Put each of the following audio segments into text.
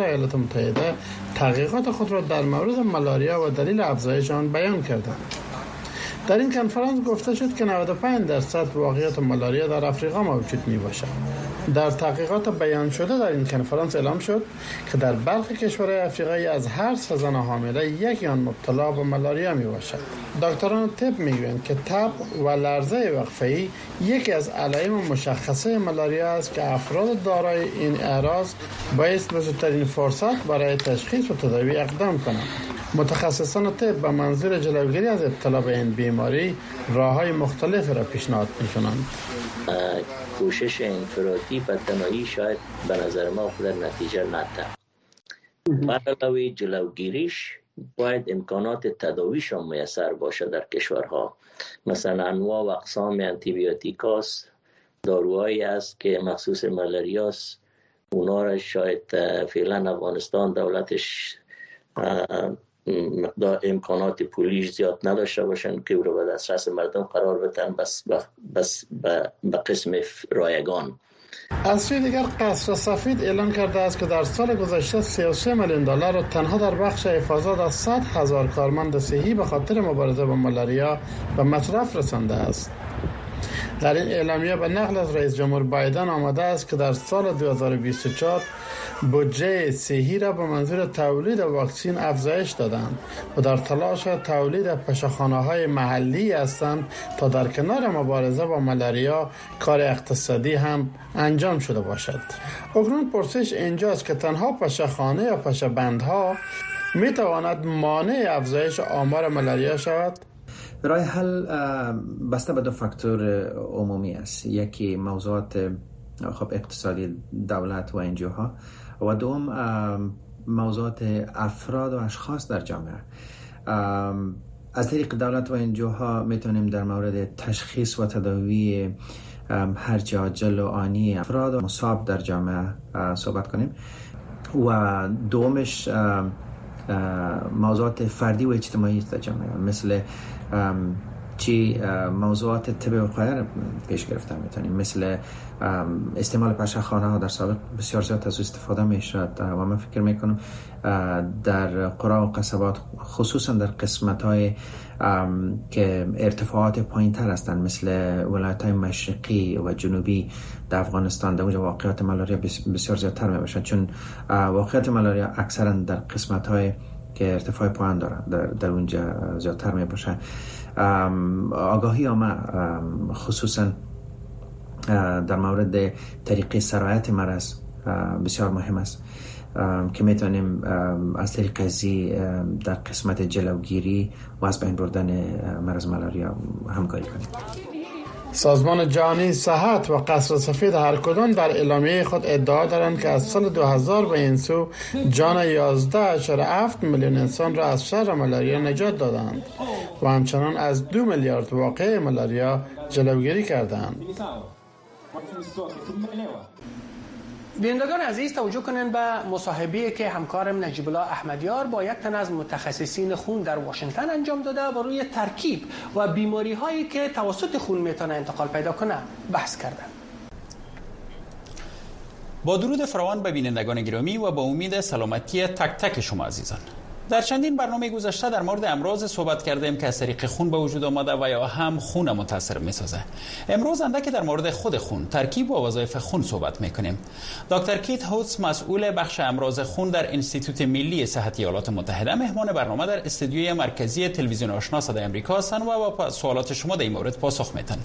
ایالات متحده تحقیقات خود را در مورد ملاریا و دلیل افزایش آن بیان کردند. در این کنفرانس گفته شد که 95 درصد واقعیت ملاریا در افریقا موجود می باشد. در تحقیقات بیان شده در این کنفرانس اعلام شد که در برخی کشورهای افریقایی از هر سه زن حامله یکی آن مبتلا به ملاریا می باشد. دکتران طب می‌گویند که تب و لرزه وقفه‌ای یکی از علائم مشخصه ملاریا است که افراد دارای این اعراض باید به زودترین فرصت برای تشخیص و تداوی اقدام کنند. متخصصان طب به منظور جلوگیری از ابتلا به این بیماری راه های مختلف را پیشنهاد می‌کنند. کوشش انفرادی به تنهایی شاید به نظر ما خود نتیجه نده. برای جلوگیریش باید امکانات تداویشان میسر باشه در کشورها. مثلا انواع و اقسام داروهایی است که مخصوص ملاریاس اونا را شاید فعلا افغانستان دولتش مقدار امکانات پولیش زیاد نداشته باشن که او رو به دسترس مردم قرار بدن بس, بس به قسم رایگان. از سوی دیگر قصر سفید اعلام کرده است که در سال گذشته 33 میلیون دلار را تنها در بخش حفاظت از 100 هزار کارمند صحی به خاطر مبارزه با ملاریا به مصرف رسانده است. در این اعلامیه به نقل از رئیس جمهور بایدن آمده است که در سال 2024 بودجه صحی را به منظور تولید واکسین افزایش دادند و در تلاش تولید پشخانه های محلی هستند تا در کنار مبارزه با ملاریا کار اقتصادی هم انجام شده باشد اکنون پرسش اینجاست که تنها پشخانه یا پشبندها می تواند مانع افزایش آمار ملاریا شود؟ رای حل بسته به دو فاکتور عمومی است یکی موضوعات خب اقتصادی دولت و انجوها و دوم موضوعات افراد و اشخاص در جامعه. از طریق دولت و انجوها می‌تونیم در مورد تشخیص و تداوی هرچه عاجل و آنی افراد و مصاب در جامعه صحبت کنیم. و دومش موضوعات فردی و اجتماعی در جامعه مثل چی موضوعات طب وقایه پیش گرفتن می‌تونیم. مثل استعمال پشخانه ها در سابق بسیار زیاد از استفاده می شد و من فکر می کنم در قرا و قصبات خصوصا در قسمت های که ارتفاعات پایین تر هستند مثل ولایت های مشرقی و جنوبی در افغانستان در اونجا واقعیت ملاریا بسیار زیادتر می باشد چون واقعیت ملاریا اکثرا در قسمت های که ارتفاع پایین دارن. در, در اونجا زیادتر می باشه آگاهی ما خصوصا در مورد طریق سرایت مرض بسیار مهم است. که می‌تونیم از طریق ازی در قسمت جلوگیری و از بین بردن مرض ملاریا همکاری کنیم. سازمان جهانی صحت و قصر سفید هر کدام در اعلامیه خود ادعا دارند که از سال 2000 به این سو جان 11.7 میلیون انسان را از شر ملاریا نجات دادند و همچنان از دو میلیارد واقع ملاریا جلوگیری کردند. بینندگان عزیز توجه کنند به مصاحبه که همکارم نجیب الله احمدیار با یک تن از متخصصین خون در واشنگتن انجام داده و روی ترکیب و بیماری هایی که توسط خون می‌تونه انتقال پیدا کنه بحث کردند. با درود فراوان به بینندگان گرامی و با امید سلامتی تک تک شما عزیزان در چندین برنامه گذشته در مورد امراض صحبت کردیم که از طریق خون به وجود آمده و یا هم خون متاثر می سازه. امروز که در مورد خود خون ترکیب و وظایف خون صحبت می کنیم دکتر کیت هوتس مسئول بخش امراض خون در انستیتوت ملی صحت ایالات متحده مهمان برنامه در استودیوی مرکزی تلویزیون آشنا صدای آمریکا هستند و با سوالات شما در این مورد پاسخ میتن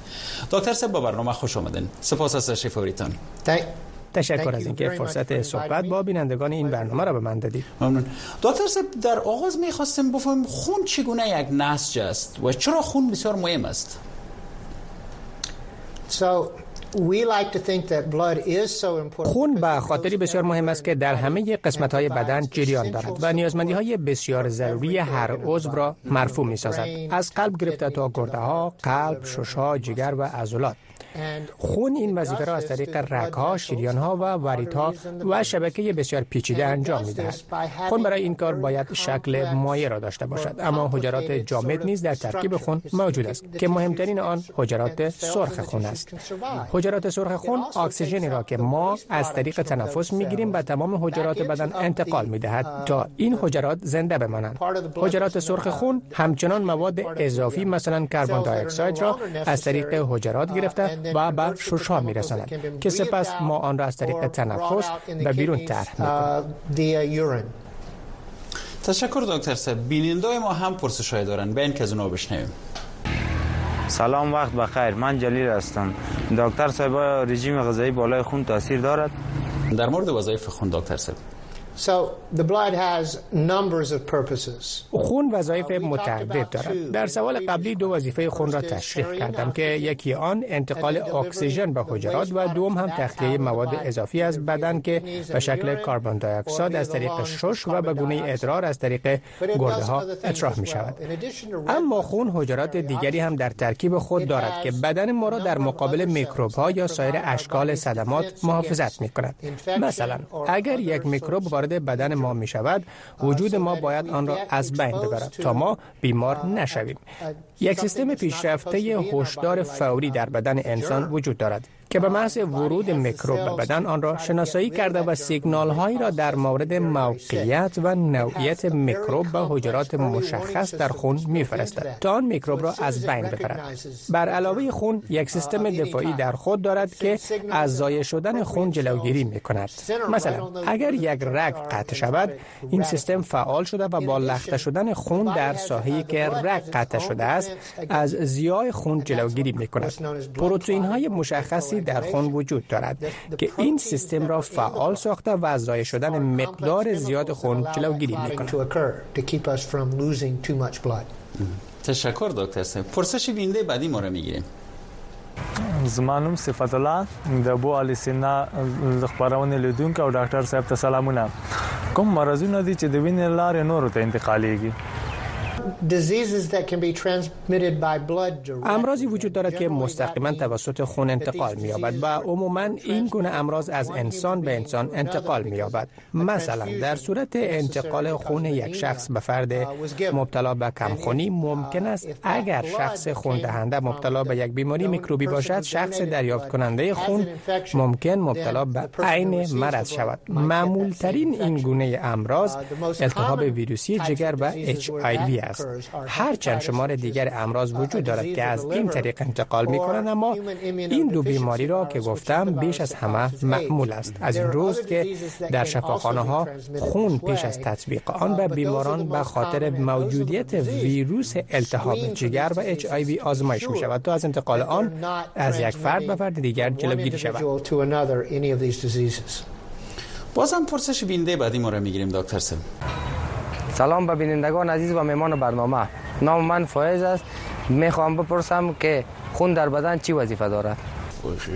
دکتر سب با برنامه خوش آمدین. سپاس از تشریف تشکر از اینکه فرصت صحبت با بینندگان این برنامه را به من دادید. ممنون. دکتر در آغاز می‌خواستم بفهمیم خون چگونه یک نسج است و چرا خون بسیار مهم است؟ خون به خاطری بسیار مهم است که در همه قسمت های بدن جریان دارد و نیازمندی های بسیار ضروری هر عضو را مرفوع می سازد از قلب گرفته تا گرده ها قلب ششها جگر و عضلات. خون این وظیفه را از طریق رگها، شریانها و وریدها و شبکه بسیار پیچیده انجام می‌دهد. خون برای این کار باید شکل مایع را داشته باشد. اما حجرات جامد نیز در ترکیب خون موجود است که مهمترین آن حجرات سرخ خون است. حجرات سرخ خون اکسیژنی را که ما از طریق تنفس می‌گیریم به تمام حجرات بدن انتقال می دهد تا این حجرات زنده بمانند. حجرات سرخ خون همچنان مواد اضافی مثلا کربن دی اکساید را از طریق حجرات گرفته و به ششها می رساند که سپس ما آن را از طریق تنفس به بیرون طرح می تشکر دکتر صاحب. بیننده ما هم پرسش های دارن به این که از اونها بشنویم. سلام وقت بخیر. من جلیل هستم. دکتر صاحب رژیم غذایی بالای خون تاثیر دارد؟ در مورد وظایف خون دکتر صاحب. خون وظایف متعدد دارد. در سوال قبلی دو وظیفه خون را تشریح کردم که یکی آن انتقال اکسیژن به حجرات و دوم هم تخلیه مواد اضافی از بدن که به شکل کربن دی اکساید از طریق شش و به گونه ادرار از طریق گرده ها اطراح می شود. اما خون حجرات دیگری هم در ترکیب خود دارد که بدن ما را در مقابل میکروب ها یا سایر اشکال صدمات محافظت می کند. مثلا اگر یک میکروب وارد بدن ما می شود وجود ما باید آن را از بین ببرد تا ما بیمار نشویم. یک سیستم پیشرفته هشدار فوری در بدن انسان وجود دارد. که به محض ورود میکروب به بدن آن را شناسایی کرده و سیگنال هایی را در مورد موقعیت و نوعیت میکروب به حجرات مشخص در خون میفرستد تا آن میکروب را از بین ببرد. بر علاوه خون یک سیستم دفاعی در خود دارد که از ضایع شدن خون جلوگیری می کند مثلا اگر یک رگ قطع شود این سیستم فعال شده و با لخته شدن خون در ساحه‌ای که رگ قطع شده است از زیای خون جلوگیری می کند پروتئین های مشخصی در خون وجود دارد که این سیستم را فعال ساخته و از ضایع شدن مقدار زیاد خون جلوگیری می‌کند. تشکر دکتر سه پرسش بینده بعدی ما را می‌گیریم. زمانم صفت الله د بو علی سینا خبرونه لیدونکو او ډاکټر صاحب ته سلامونه. کوم مرزونه دي چې د وینې لارې نورو ته انتقالېږي؟ امراضی وجود دارد که مستقیما توسط خون انتقال می‌یابد و عموما این گونه امراض از انسان به انسان انتقال می‌یابد. مثلا در صورت انتقال خون یک شخص به فرد مبتلا به کمخونی ممکن است اگر شخص خون دهنده مبتلا به یک بیماری میکروبی باشد شخص دریافت کننده خون ممکن مبتلا به عین مرض شود. معمول ترین این گونه امراض التهاب ویروسی جگر و HIV است. هرچند شمار دیگر امراض وجود دارد که از این طریق انتقال می کنند اما این دو بیماری را که گفتم بیش از همه معمول است. از این روز که در شفاخانه ها خون پیش از تطبیق آن به بیماران به خاطر موجودیت ویروس التهاب جگر و اچ آی آزمایش می شود تا از انتقال آن از یک فرد به فرد دیگر جلوگیری شود. بازم پرسش بینده بعدی ما را می‌گیریم دکتر سم. سلام به بینندگان عزیز و مهمان برنامه. نام من فایز است. می‌خوام بپرسم که خون در بدن چی وظیفه دارد؟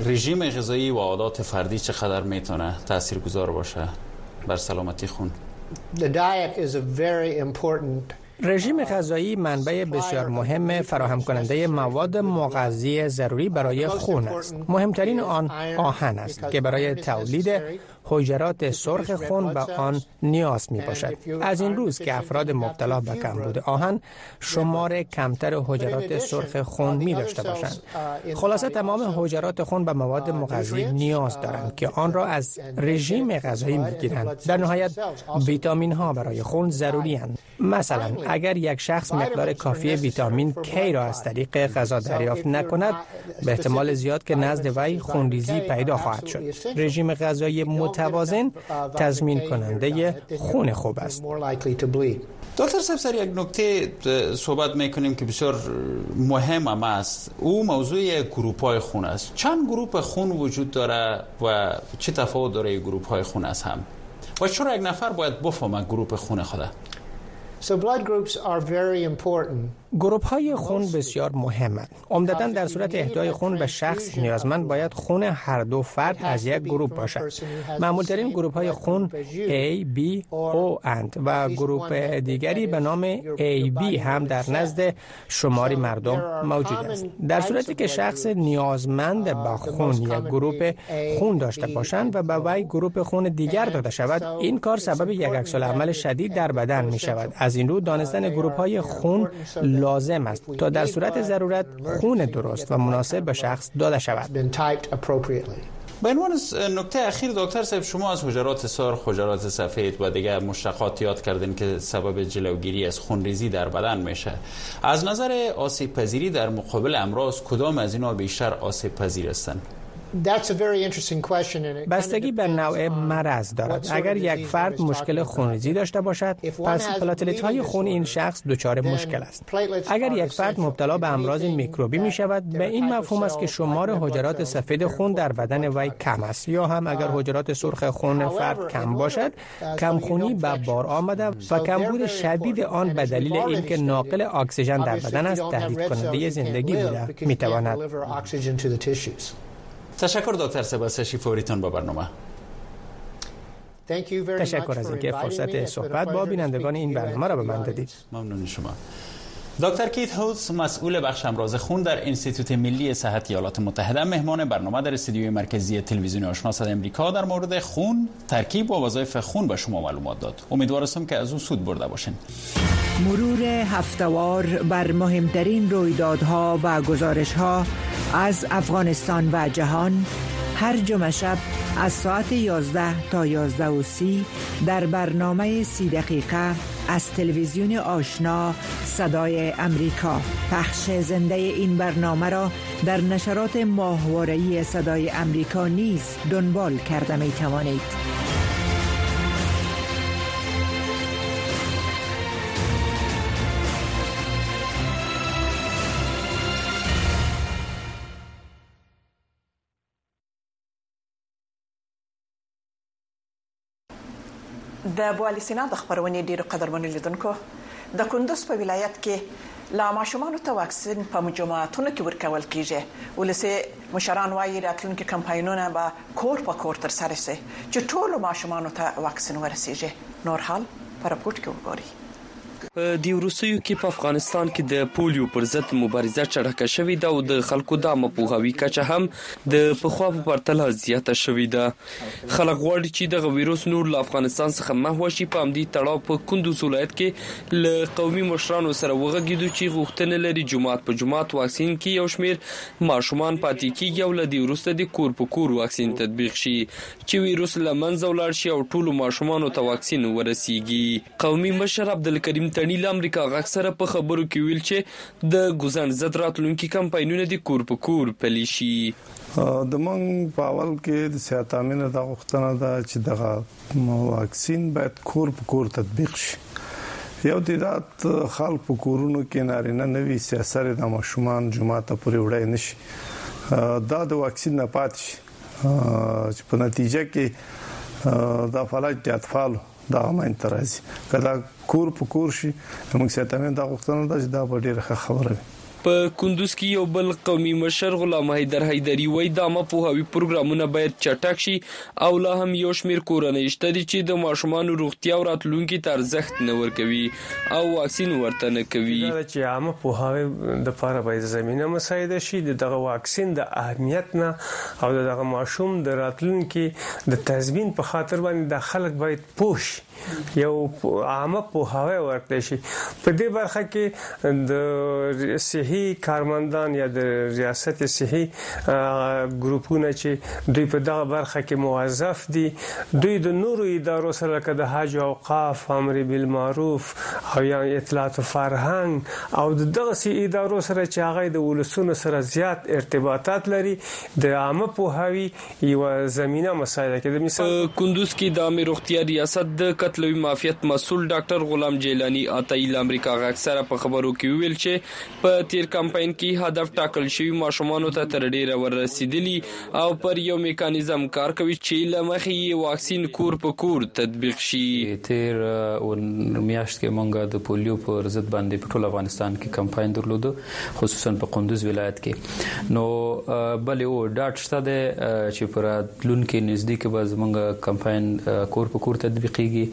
رژیم غذایی و عادات فردی چقدر می‌تونه تاثیرگذار باشه بر سلامتی خون؟ رژیم غذایی منبع بسیار مهم فراهم کننده مواد مغذی ضروری برای خون است. مهمترین آن آهن است که برای تولید حجرات سرخ خون به آن نیاز می باشد. از این روز که افراد مبتلا به کمبود آهن شمار کمتر حجرات سرخ خون می داشته باشند. خلاصه تمام حجرات خون به مواد مغذی نیاز دارند که آن را از رژیم غذایی می گیرند. در نهایت ویتامین ها برای خون ضروری هستند مثلا اگر یک شخص مقدار کافی ویتامین K را از طریق غذا دریافت نکند به احتمال زیاد که نزد وی خونریزی پیدا خواهد شد. رژیم غذایی متوازن تضمین کننده خون خوب است. دکتر سر یک نکته صحبت می‌کنیم که بسیار مهم هم است. او موضوع گروپ های خون است. چند گروپ خون وجود داره و چه تفاوت داره گروپ های خون است هم؟ و چرا یک نفر باید بفهمه گروپ خون خوده So blood groups are very important. گروپ های خون بسیار مهمند. عمدتا در صورت اهدای خون به شخص نیازمند باید خون هر دو فرد از یک گروه باشد. معمولترین گروپ های خون A, B, O اند و گروپ دیگری به نام AB هم در نزد شماری مردم موجود است. در صورتی که شخص نیازمند به خون یک گروپ خون داشته باشند و به وی گروپ خون دیگر داده شود، این کار سبب یک عکس شدید در بدن می شود. از این رو دانستن گروه های خون لازم است تا در صورت ضرورت خون درست و مناسب به شخص داده شود به عنوان نکته اخیر دکتر صاحب شما از حجرات سرخ، حجرات سفید و دیگر مشتقات یاد کردین که سبب جلوگیری از خونریزی در بدن میشه. از نظر آسیب پذیری در مقابل امراض کدام از اینا بیشتر آسیب پذیر هستند؟ بستگی به نوع مرض دارد. اگر یک فرد مشکل خونریزی داشته باشد پس پلاتلیت های خون این شخص دچار مشکل است. اگر یک فرد مبتلا به امراض میکروبی می شود به این مفهوم است که شمار حجرات سفید خون در بدن وی کم است. یا هم اگر حجرات سرخ خون فرد کم باشد کم خونی به بار آمده و کمبود شدید آن به دلیل اینکه ناقل اکسیژن در بدن است تهدید کننده زندگی بوده می تواند تشکر دکتر سباسشی فوریتون با برنامه. تشکر از اینکه فرصت صحبت با بینندگان این برنامه را به من دادید. ممنون شما. دکتر کیت هولز مسئول بخش امراض خون در انستیتوت ملی صحت ایالات متحده مهمان برنامه در استودیوی مرکزی تلویزیون آشنا صدا امریکا در مورد خون ترکیب و وظایف خون به شما معلومات داد. امیدوارم که از او سود برده باشین. مرور هفتوار بر مهمترین رویدادها و گزارشها از افغانستان و جهان هر جمعه شب از ساعت 11 تا 11 و در برنامه سی دقیقه از تلویزیون آشنا صدای امریکا پخش زنده این برنامه را در نشرات ماهواره‌ای صدای امریکا نیز دنبال کرده می توانید. د بوالی سینا د خبرونې ډیرو قدرمنو لیدونکو. د کندوز په ولایت کې لا ماشومان ته واکسین په مجموعاتونو کې ورکول کیږي. ولسه مشران وايي راتلونکي کمپاینونه به کور په کور تر سره شي چې ټول ماشومان ته واکسین ورسیږي. نور حال پر پورت کې وګورئ په دی روسیو کې په افغانستان کې د پولیو پر ضد مبارزه چړهکه شوې ده او د خلکو د مپوهاوی کچه هم د پخوا په پرتله زیاته شوې ده. خلک غواړي چې د ویروس نور له افغانستان څخه محو شي په امدي تړاو په کندوز ولایت کې ل قومي مشرانو سره وغږیدو چې غوښتنه لري. جماعت په جماعت واکسین کې یو شمیر ماشومان پاتې کیږي او ل دی وروسته د کور په کور واکسین تطبیق شي چې ویروس لمنځه ولاړ شي او ټول ماشومان ته واکسین ورسیږي. قومي مشر عبدالکریم تڼي ل امریکا غږ سره په خبرو کې ویل چې د ګوزن زد راتلونکي کمپاینونه د کور په کور پلي شي. د مونږ په اول کې د صحت امنه د غوښتنه ده چې دغه واکسین باید کور په کور تطبیق شي. یو تعداد خلک په کورونو کې نارینه نوي سیاست د ماشومان جمعه ته پورې وړای نشي دا د واکسین نه پات شي. چې په نتیجه کې د فلج د اطفال دا هم ترازی کله کور په کور شي موږ ساتمه دا غوښتنه ده چې دا ډیره خبره وي په کندوز کې یو بل قومي مشر غلام حیدر حیدری وای د عامه پوهاوی پروګرامونه باید چټک شي او لا هم یو شمیر کورنۍ شته چې د ماشومان روغتیا او راتلونکي ته ارزښت نه ورکوي او واکسین ورته نه کوي. دا چې عامه پوهاوی د لپاره باید زمينه مساعده شي دغه واکسین د اهمیت نه او دغه ماشوم د راتلونکي د تضمین په خاطر باندې د خلک باید پوښ یو عامه پوهاوی ورکړي شي. په دې برخه کې د صحي کارمندان یا د ریاست صحي ګروپونه چې دوی په دغه برخه کې موظف دي دوی د نورو ادارو سره لکه د حج او اوقاف امر بالمعروف او یا اطلاعات فرهنګ او دغه سي ادارو سره چې هغه د ولسونو سره زیات ارتباطات لري د عامه پوهاوی یو زمينه مسایله کې د مثال کندوز کې د امیر روغتیا ریاست د قتلوي مافیت مسول ډاکټر غلام جیلانی اتای امریکا غاک سره په خبرو کې ویل چې په تیر کمپاین کې هدف ټاکل شوی ماشومان ته تر ډیره ورسېدلی او پر یو میکانیزم کار کوي چې لمخې واکسین کور په کور تطبیق شي تیر میاشت کې مونږ د پولیو پر ضد باندې په ټول افغانستان کې کمپاین درلود خصوصا په قندوز ولایت کې نو بلې او ډاټ شته چې پر لون کې نزدیک به زمونږ کمپاین کور په کور تطبیقيږي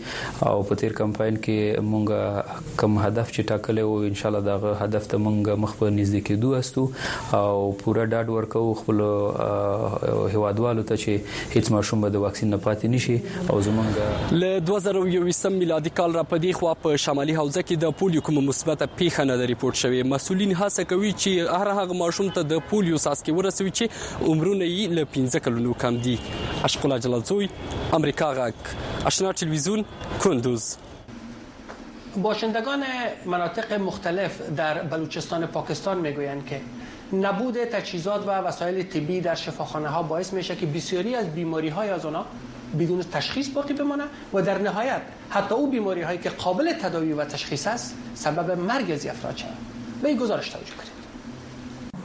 او په تیر کمپاین کې مونږ کم هدف چې ټاکل او ان شاء الله دا هدف ته مونږ مخ په نږدې کېدو استو. او پوره ډاډ ورکو خپل هوادوالو ته چې هیڅ ماشوم به د واکسین نه پاتې نشي او زمونږ ل 2021 میلادي کال را پدې خو په شمالي حوزه کې د پولیو کوم مثبته پیښه نه ریپورت شوې. مسولین هڅه کوي چې هر هغه ماشوم ته د پولیو ساسکي ورسوي چې عمرونه یې ل 15 کلونو کم دي. اشقلا جلالزوی امریکا غاک آشنا تلویزیون کندوز. باشندگان مناطق مختلف در بلوچستان پاکستان می‌گویند که نبود تجهیزات و وسایل طبی در شفاخانه ها باعث میشه که بسیاری از بیماری های از آنها بدون تشخیص باقی بمانه و در نهایت حتی او بیماری هایی که قابل تداوی و تشخیص است سبب مرگ از افراد شود. به گزارش توجه کنید.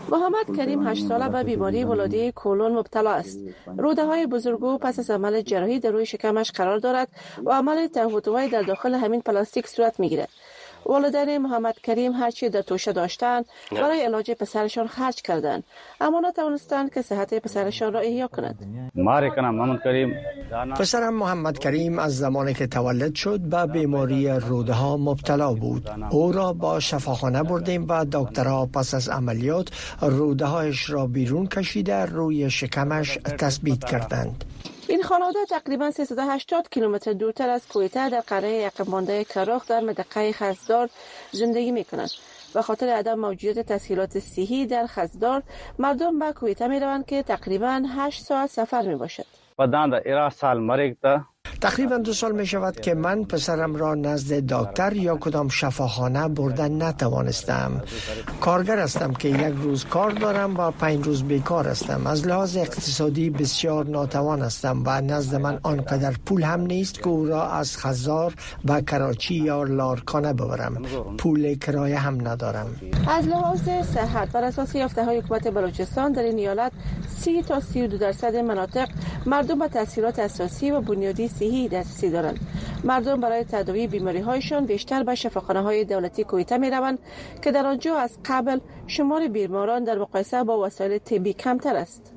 محمد کریم هشت ساله به بیماری ولادی کولون مبتلا است. روده های بزرگو پس از عمل جراحی در روی شکمش قرار دارد و عمل تهوتوهای در داخل همین پلاستیک صورت می‌گیرد. والدین محمد کریم هرچی در توشه داشتند برای علاج پسرشان خرج کردند اما نتوانستند که صحت پسرشان را احیا کنند محمد کریم. پسرم محمد کریم از زمانی که تولد شد به بیماری روده ها مبتلا بود. او را با شفاخانه بردیم و دکترها پس از عملیات روده هایش را بیرون کشیده روی شکمش تثبیت کردند. این خانواده تقریبا 380 کیلومتر دورتر از کویته در قریه عقب کراخ در منطقه خزدار زندگی می کنند. به خاطر عدم موجودیت تسهیلات صحی در خزدار مردم به کویته می روند که تقریبا 8 ساعت سفر می باشد. تقریبا دو سال می شود که من پسرم را نزد دکتر یا کدام شفاخانه بردن نتوانستم. کارگر هستم که یک روز کار دارم و پنج روز بیکار هستم. از لحاظ اقتصادی بسیار ناتوان هستم و نزد من آنقدر پول هم نیست که او را از خزار و کراچی یا لارکانه ببرم. پول کرایه هم ندارم. از لحاظ صحت بر اساس یافته های حکومت بلوچستان در این ایالت 30 تا 32 درصد مناطق مردم به تحصیلات اساسی و بنیادی صحی دسترسی دارند. مردم برای تداوی بیماری هایشان بیشتر به شفاخانه های دولتی کویته می روند که در آنجا از قبل شمار بیماران در مقایسه با وسایل طبی کمتر است.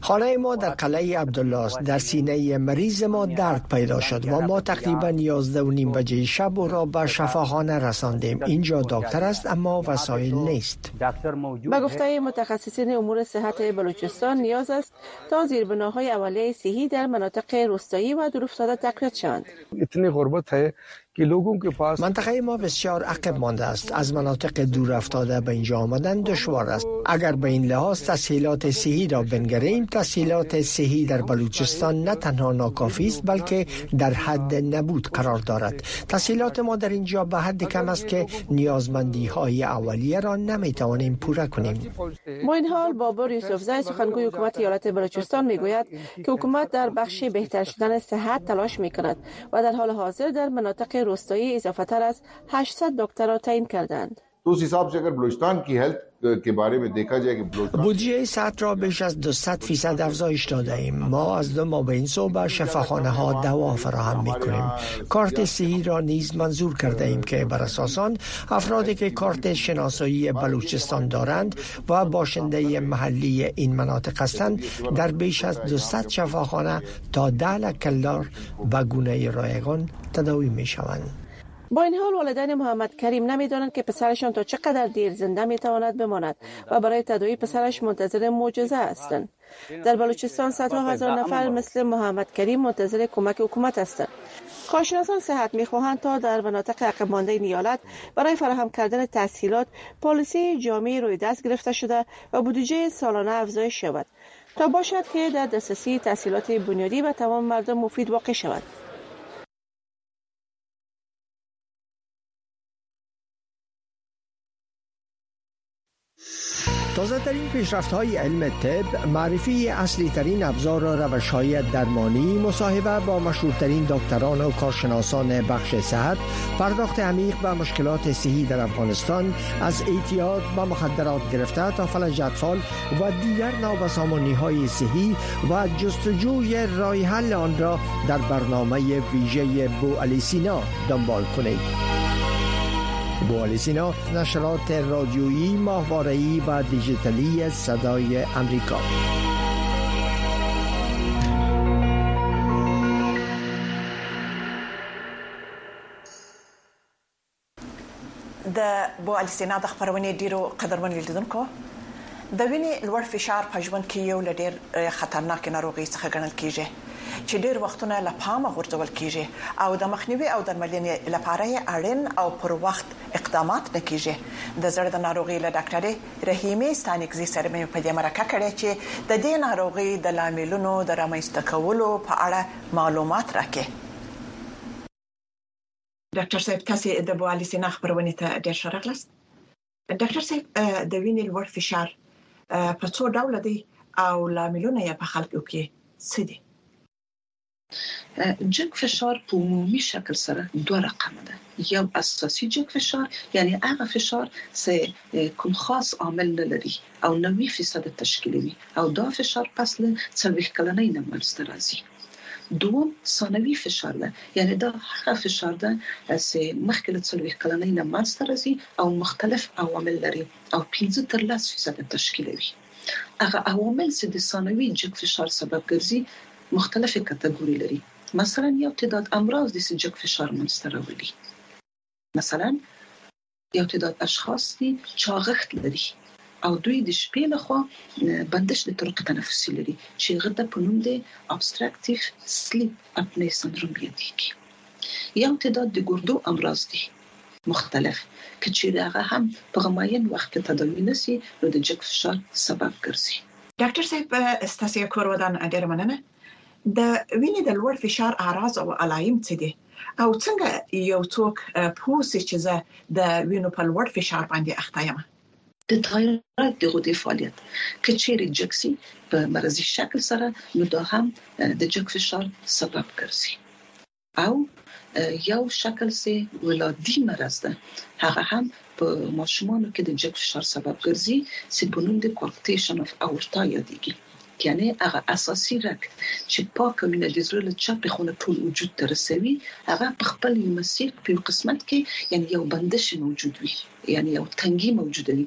خانه ما در قلعه عبدالله است در سینه مریض ما درد پیدا شد و ما تقریبا 11 و نیم بجه شب او را به شفاخانه رساندیم. اینجا دکتر است اما وسایل نیست. به گفته متخصصین امور صحت بلوچستان نیاز است تا زیربناهای اولیه صحی در مناطق روستایی و دورافتاده تقویت شوند. منطقه ما بسیار عقب مانده است. از مناطق دور افتاده به اینجا آمدن دشوار است. اگر به این لحاظ تسهیلات صحی را بنگریم تسهیلات صحی در بلوچستان نه تنها ناکافی است بلکه در حد نبود قرار دارد. تسهیلات ما در اینجا به حد کم است که نیازمندی های اولیه را نمی توانیم پوره کنیم. با این حال بابر یوسفزای سخنگوی حکومت ایالت بلوچستان می‌گوید که حکومت در بخش بهتر شدن صحت تلاش می کند و در حال حاضر در مناطق روستایی اضافه تر از 800 دکتر را تعیین کردند. تو اس حساب سے اگر بلوچستان کی health کے بارے میں دیکھا جائے کہ بلوچستان بودجه سطح را بیش از 200 فیصد افزایش داده ایم ما از دو ماه به این به شفاخانه ها دوا فراهم می کنیم کارت صحی را نیز منظور کرده ایم که بر اساس آن افرادی که کارت شناسایی بلوچستان دارند و باشنده محلی این مناطق هستند در بیش از 200 شفاخانه تا 10 کلدار به گونه رایگان تداوی می شوند با این حال والدین محمد کریم نمی‌دانند که پسرشان تا چقدر دیر زنده می‌تواند بماند و برای تداوی پسرش منتظر معجزه هستند. در بلوچستان صدها هزار نفر مثل محمد کریم منتظر کمک حکومت هستند. کارشناسان صحت می‌خواهند تا در مناطق عقب مانده نیالت برای فراهم کردن تسهیلات پالیسی جامعه روی دست گرفته شده و بودجه سالانه افزایش شود تا باشد که در دسترسی تسهیلات بنیادی به تمام مردم مفید واقع شود. تازه ترین پیشرفت های علم طب معرفی اصلی ترین ابزار و روش های درمانی مصاحبه با مشهورترین دکتران و کارشناسان بخش صحت پرداخت عمیق به مشکلات صحی در افغانستان از اعتیاد به مخدرات گرفته تا فلج اطفال و دیگر نابسامانی های صحی و جستجوی راه حل آن را در برنامه ویژه بو علی سینا دنبال کنید. بوالیسینا نشرات رادیویی ماهواره‌ای و دیجیتالی صدای امریکا د بو السینا د خبرونه ډیرو قدرمن لیدونکو د وینې لوړ فشار په ژوند کې یو لډیر خطرناک ناروغي څخه ګڼل کیږي چې ډیر وختونه له پامه غورځول کیږي او د مخنیوي او درملنې لپاره اړین او پر وخت اقدامات نکېږي د زړه د ناروغي له ډاکټرې رحیمه ستانګزي سره مې په دې مرکه کړې چې د دې ناروغي د لاملونو د رامنځته کولو په اړه معلومات راکې. ډاکټر صاحب تاسو د بوالي سینا خبرونه ته ډیر شرغلست ډاکټر صاحب د وینې لوړ فشار په څو ډول دي او لاملونه یې په خلکو کې څه دي جګ فشار په عمومي شکل سره دوه رقم ده یو اساسي جګ فشار یعنی هغه فشار چې کوم خاص عامل نه لري او 90% تشکیلوي او دا فشار پس له څلوي کلنۍ نه منځته راځي دوم ثانوي فشار ده یعنی دا هغه فشار ده چې مخکې له څلوي کلنۍ نه منځته راځي او مختلف عوامل لري او 15 تر 10% تشکیلوي هغه عوامل چې د ثانوي جګ فشار سبب ګرځي مختلفه کټګوري لري. مثلا یو تعداد امراض د سجک فشار منځته راولي. مثلا یو تعداد اشخاص دي چاغښت لري او دوی د شپې لخوا بندش د طرق تنفسي لري چې غته په نوم دی obstructive sleep apnea syndrome یادېږي یو تعداد د ګردو امراض دي مختلف کچې هغه هم په معین وخت تداوی نشي نو د جګ فشار سبب ګرځي. ډاکټر صاحب ستاسو کور ودان ډیر مننه د وینې د لوړ فشار اعراض او علائم څه دي؟ او څنګه یو څوک پوسې چې زه د وینې په لوړ فشار باندې اخته یم؟ د تایروید د غدې فعالیت. کچېری جکسي په مرضي شکل سره نو دا هم د جګ فشار سبب ګرځي. او یو شکل سي ولادي مرض ده. هغه هم په ماشومانو کې د جګ فشار سبب ګرځي چې په نوم د coarctation of aorta یادېږي یعنی هغه اساسي رګ چې پاکه وینه د زړه له چاپې خونه ټول وجود ته رسوي هغه په خپل مسیر په قسمت کې یعنی یو بندش موجود وي یعنی یو تنګي موجود وي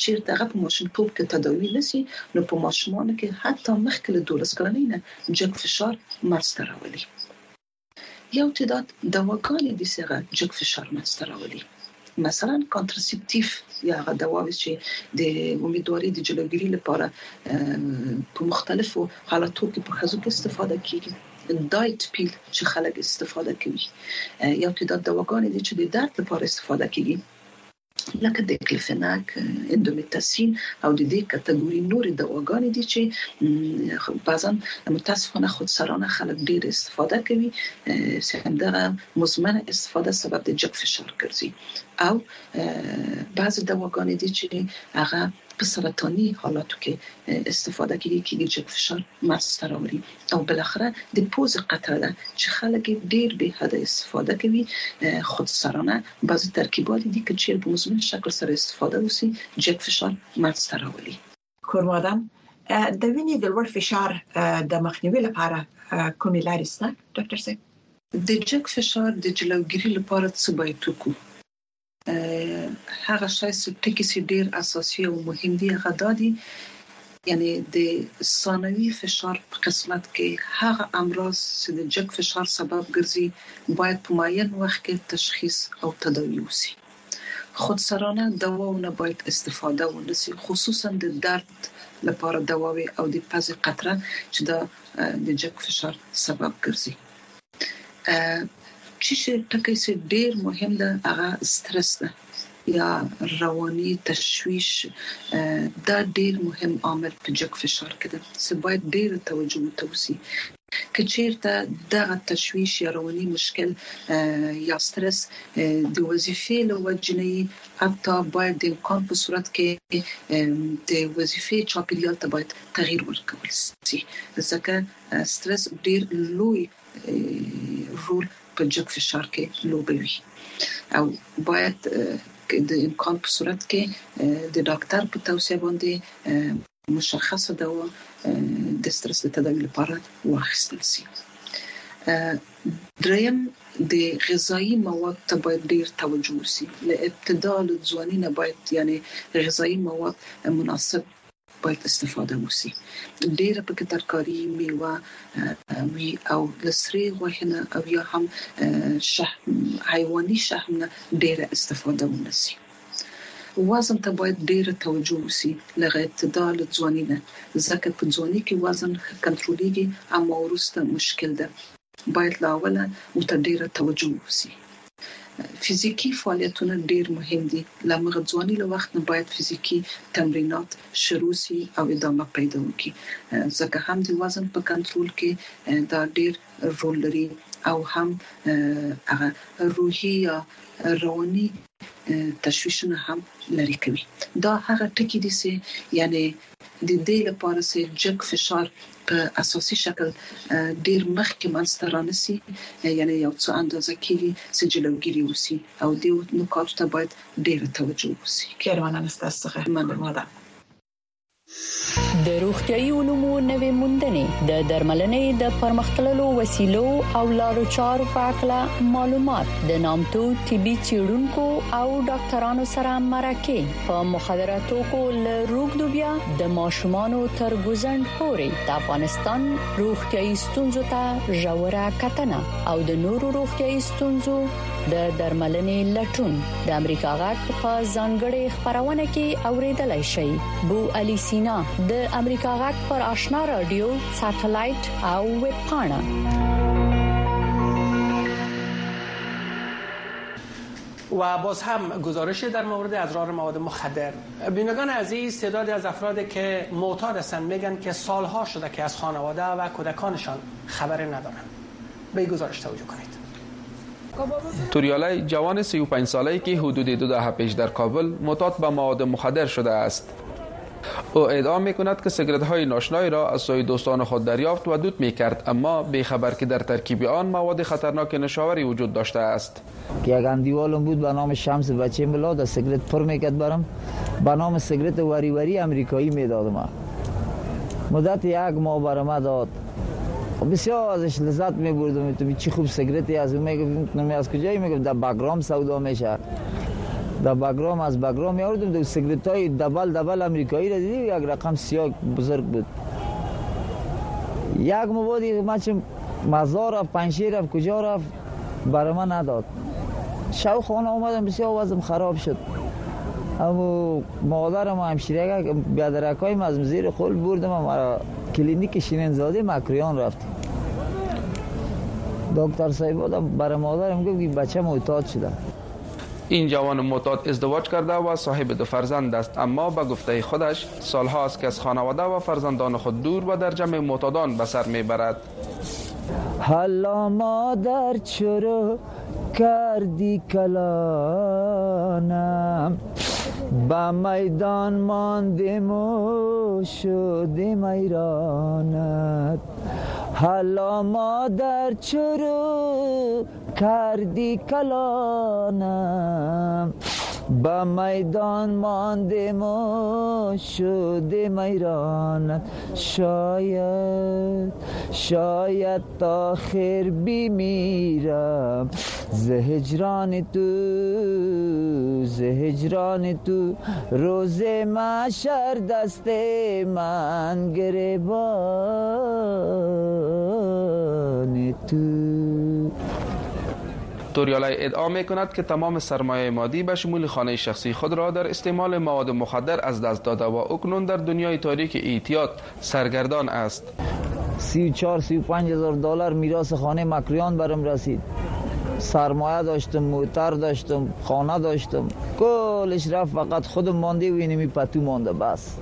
چې هغه په ماشومتوب کې تداوی نشي نو په ماشومان کې حتی مخکې له 12 کلنۍ نه جګ فشار منځته راولي یو تعداد دواګانې د سره جګ فشار منځته راولي مثلا contraceptive یا هغه دواوې چې د امیدواري د جلوګیری لپاره په مختلفو حالاتو کې په خزو کې استفاده کیږي. دایټ پیل چې خلک استفاده کوي. یو تعداد دواګانې دي چې د درد لپاره استفاده کیږي. لکه د کلفناک اندومیتاسین او د دې کټګوري نور دواګانې دي چې بعضا متاسفانه خودسرانه خلک ډیر استفاده کوي سمدغه مزمن استفاده سبب د جګ فشار ګرځي. او بعض دواګانې دي چې هغه په سرطاني حالاتو کې استفاده کیږي چې د فشار مرسته راوړي او بل اخره د پوز قطره ده. چې خلک ډیر به حد استفاده کوي خود سرانه بعض ترکیبات دي چې په مزمن شکل سره استفاده وسی جګ فشار مرسته راوړي کورمادم د وینې د لوړ فشار د مخنیوي لپاره کومې لارې شته ډاکټر صاحب؟ د جګ فشار د جلوګیری لپاره څه باید وکړو هغه شای چې ټکی سي ډیر اساسي او مهم دي هغه دادي یعنی د ثانوي فشار په قسمت کې هغه امراض چې د جګ فشار سبب ګرځي باید په معین وخت کې تشخیص او تداوی وشي خودسرانه دواونه باید استفاده ونشي خصوصا د درد لپاره دواوي او د پزې قطره چې د جګ فشار سبب ګرځي چې ټکی سي ډیر مهم ده هغه سترس ده یا رواني تشويش دا ډیر مهم عامل په جګ فشار کې ده. چې باید ډیر توجه وتوسي کچیرته دغه تشويش یا رواني مشکل یا سترس د وظیفې له وجنې حتی باید د امکان په صورت کې د وظیفې چاپیریال ته باید تغییر ورکول شي. ځکه سترس ډیر لوی رول په جګ فشار کې لوبوي او باید د امکان په صورت کې د ډاکټر په توصيه باندې مشخصه دوا د سترس د تداوی لپاره واخیستل شي. دریم د غذایی مواد ته باید ډیر توجه وشي. له ابتدا له ځواني نه باید یعنی غذایی مواد مناسب باید استفاده وسی ډیره پکې ترکاری میوه وی او لسری غوښنه او یا هم شحم حیواني شحم ډیره استفاده ونسی وزن ته باید ډیره توجه وسی لغه اعتدال ځواني نه ځکه په ځواني کې وزن کنټرولېږي اما ورسته مشکل ده باید لاوله متډیره توجه وسی فزیکی فعالیتونه ډیر مهم دي. لمغه ځواني له وخت نه باید فزیکی تمرینات شروع سي او ادامه پیدا وکړي. ځکه هم د وزن په کنټرول کې دا ډیر رول لري او هم هغه روحي یا رواني تشویشونه هم لري کوي. دا هغه ټکی دي چې یعنی د دې لپاره چې جګ فشار په اساسي شکل ډیر مخکې منځته رانسي یعنی یو څه اندازه کېږي چې جلوګیری وسی او دې نکات ته باید ډیر توجه وسی کیروان انستاسه مننه د روغتيایي علومو نوې موندنې د درملنې د پرمختللو وسیلو او لارو چارو په اړه معلومات د نامتو طبي چیرونکو او ډاکټرانو سره مرکه په مخدراتو کو له روغدوبیا د ماشومانو تر ګزند پورې د افغانستان روغتيایي ستونزو ته ژوره کتنه او د نورو روغتيایي ستونزو د درملنې لټون. د امریکا غاټ په ځانګړي خبرونه کې اوریدلای شي بو علي سینا د امریکا غاټ پر آشنا رادیو ساتلایت او ویب پاڼه. و باز هم گزارش در مورد اضرار مواد مخدر. بینگان عزیز تعدادی از افراد که معتاد هستند میگن که سالها شده که از خانواده و کودکانشان خبر ندارند. به گزارش توجه کنید. توریالی جوان 35 ساله که حدود دو دهه پیش در کابل معتاد به مواد مخدر شده است. او ادعا می کند که سیگرت های ناشنایی را از سوی دوستان خود دریافت و دود می کرد اما خبر که در ترکیب آن مواد خطرناک نشاوری وجود داشته است. یک اندیوالم بود به نام شمس بچه ملا در سیگرت پر می‌کرد برم به نام سیگرت وری وری امریکایی می‌دادم. مدت یک ماه برام داد. بسیار ازش لذت می بردم تو چی خوب سیگرتی از می‌گفتم از کجایی می‌گفت؟ در بگرام سودا میشه. در بگرام از بگرام میاردم سیگرت های دبل دبل امریکایی را دیدی؟ یک رقم سیاه بزرگ بود. یک مبادی ما چه مزار رفت پنشیر رفت کجا رفت؟ برای من نداد. شو خانه آمدم بسیار وزم خراب شد. اما مادرم همشیره بیادرک های از زیر خل بردم مرا کلینیک شیننزاده مکریان رفتیم دکتر صاحب برای مادرم گفت که بچه معتاد شده این جوان معتاد ازدواج کرده و صاحب دو فرزند است. اما به گفته خودش سالها است که از خانواده و فرزندان خود دور و در جمع معتادان به سر می‌برد. حالا مادر چرا کردی کلانم؟ با میدان ماندیم و شدیم ایرانت. حالا مادر چرا کردی کلانم. با میدان ماندیم و شده میرانت شاید شاید تا خیر میرم زهجران تو زهجران تو. روز مشر دست من گربان تو. توریالای ادعا می کند که تمام سرمایه مادی به شمول خانه شخصی خود را در استعمال مواد مخدر از دست داده و اکنون در دنیای تاریک ایتیاد سرگردان است. 34 35 هزار دلار میراث خانه مکریان برم رسید. سرمایه داشتم موتر داشتم خانه داشتم. کلش رفت فقط خودم مانده و اینمی پتو مانده بس.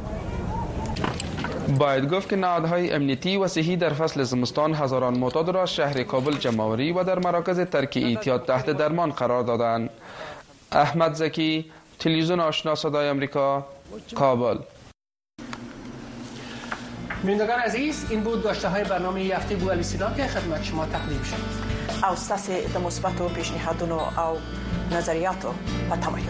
باید گفت که نهادهای امنیتی و صحی در فصل زمستان هزاران معتاد را شهر کابل جمعوری و در مراکز ترک ایتیاد تحت درمان قرار دادند. احمد زکی تلویزیون آشنا صدای امریکا کابل. بینندگان عزیز این بود داشته های برنامه هفته بو سینا که خدمت شما تقدیم شد. او د مثبتو پیشنهادونو او نظریاتو په تمایل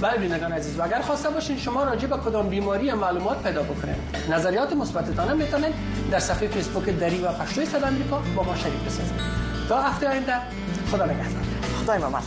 بله بینندگان عزیز و اگر خواسته باشین شما راجع به کدام بیماری معلومات پیدا بکنید نظریات مثبتتان می‌تونید در صفحه فیسبوک دری و پشتوی صدا امریکا با ما شریک بسازید تا هفته آینده خدا نگهدار. خدای ما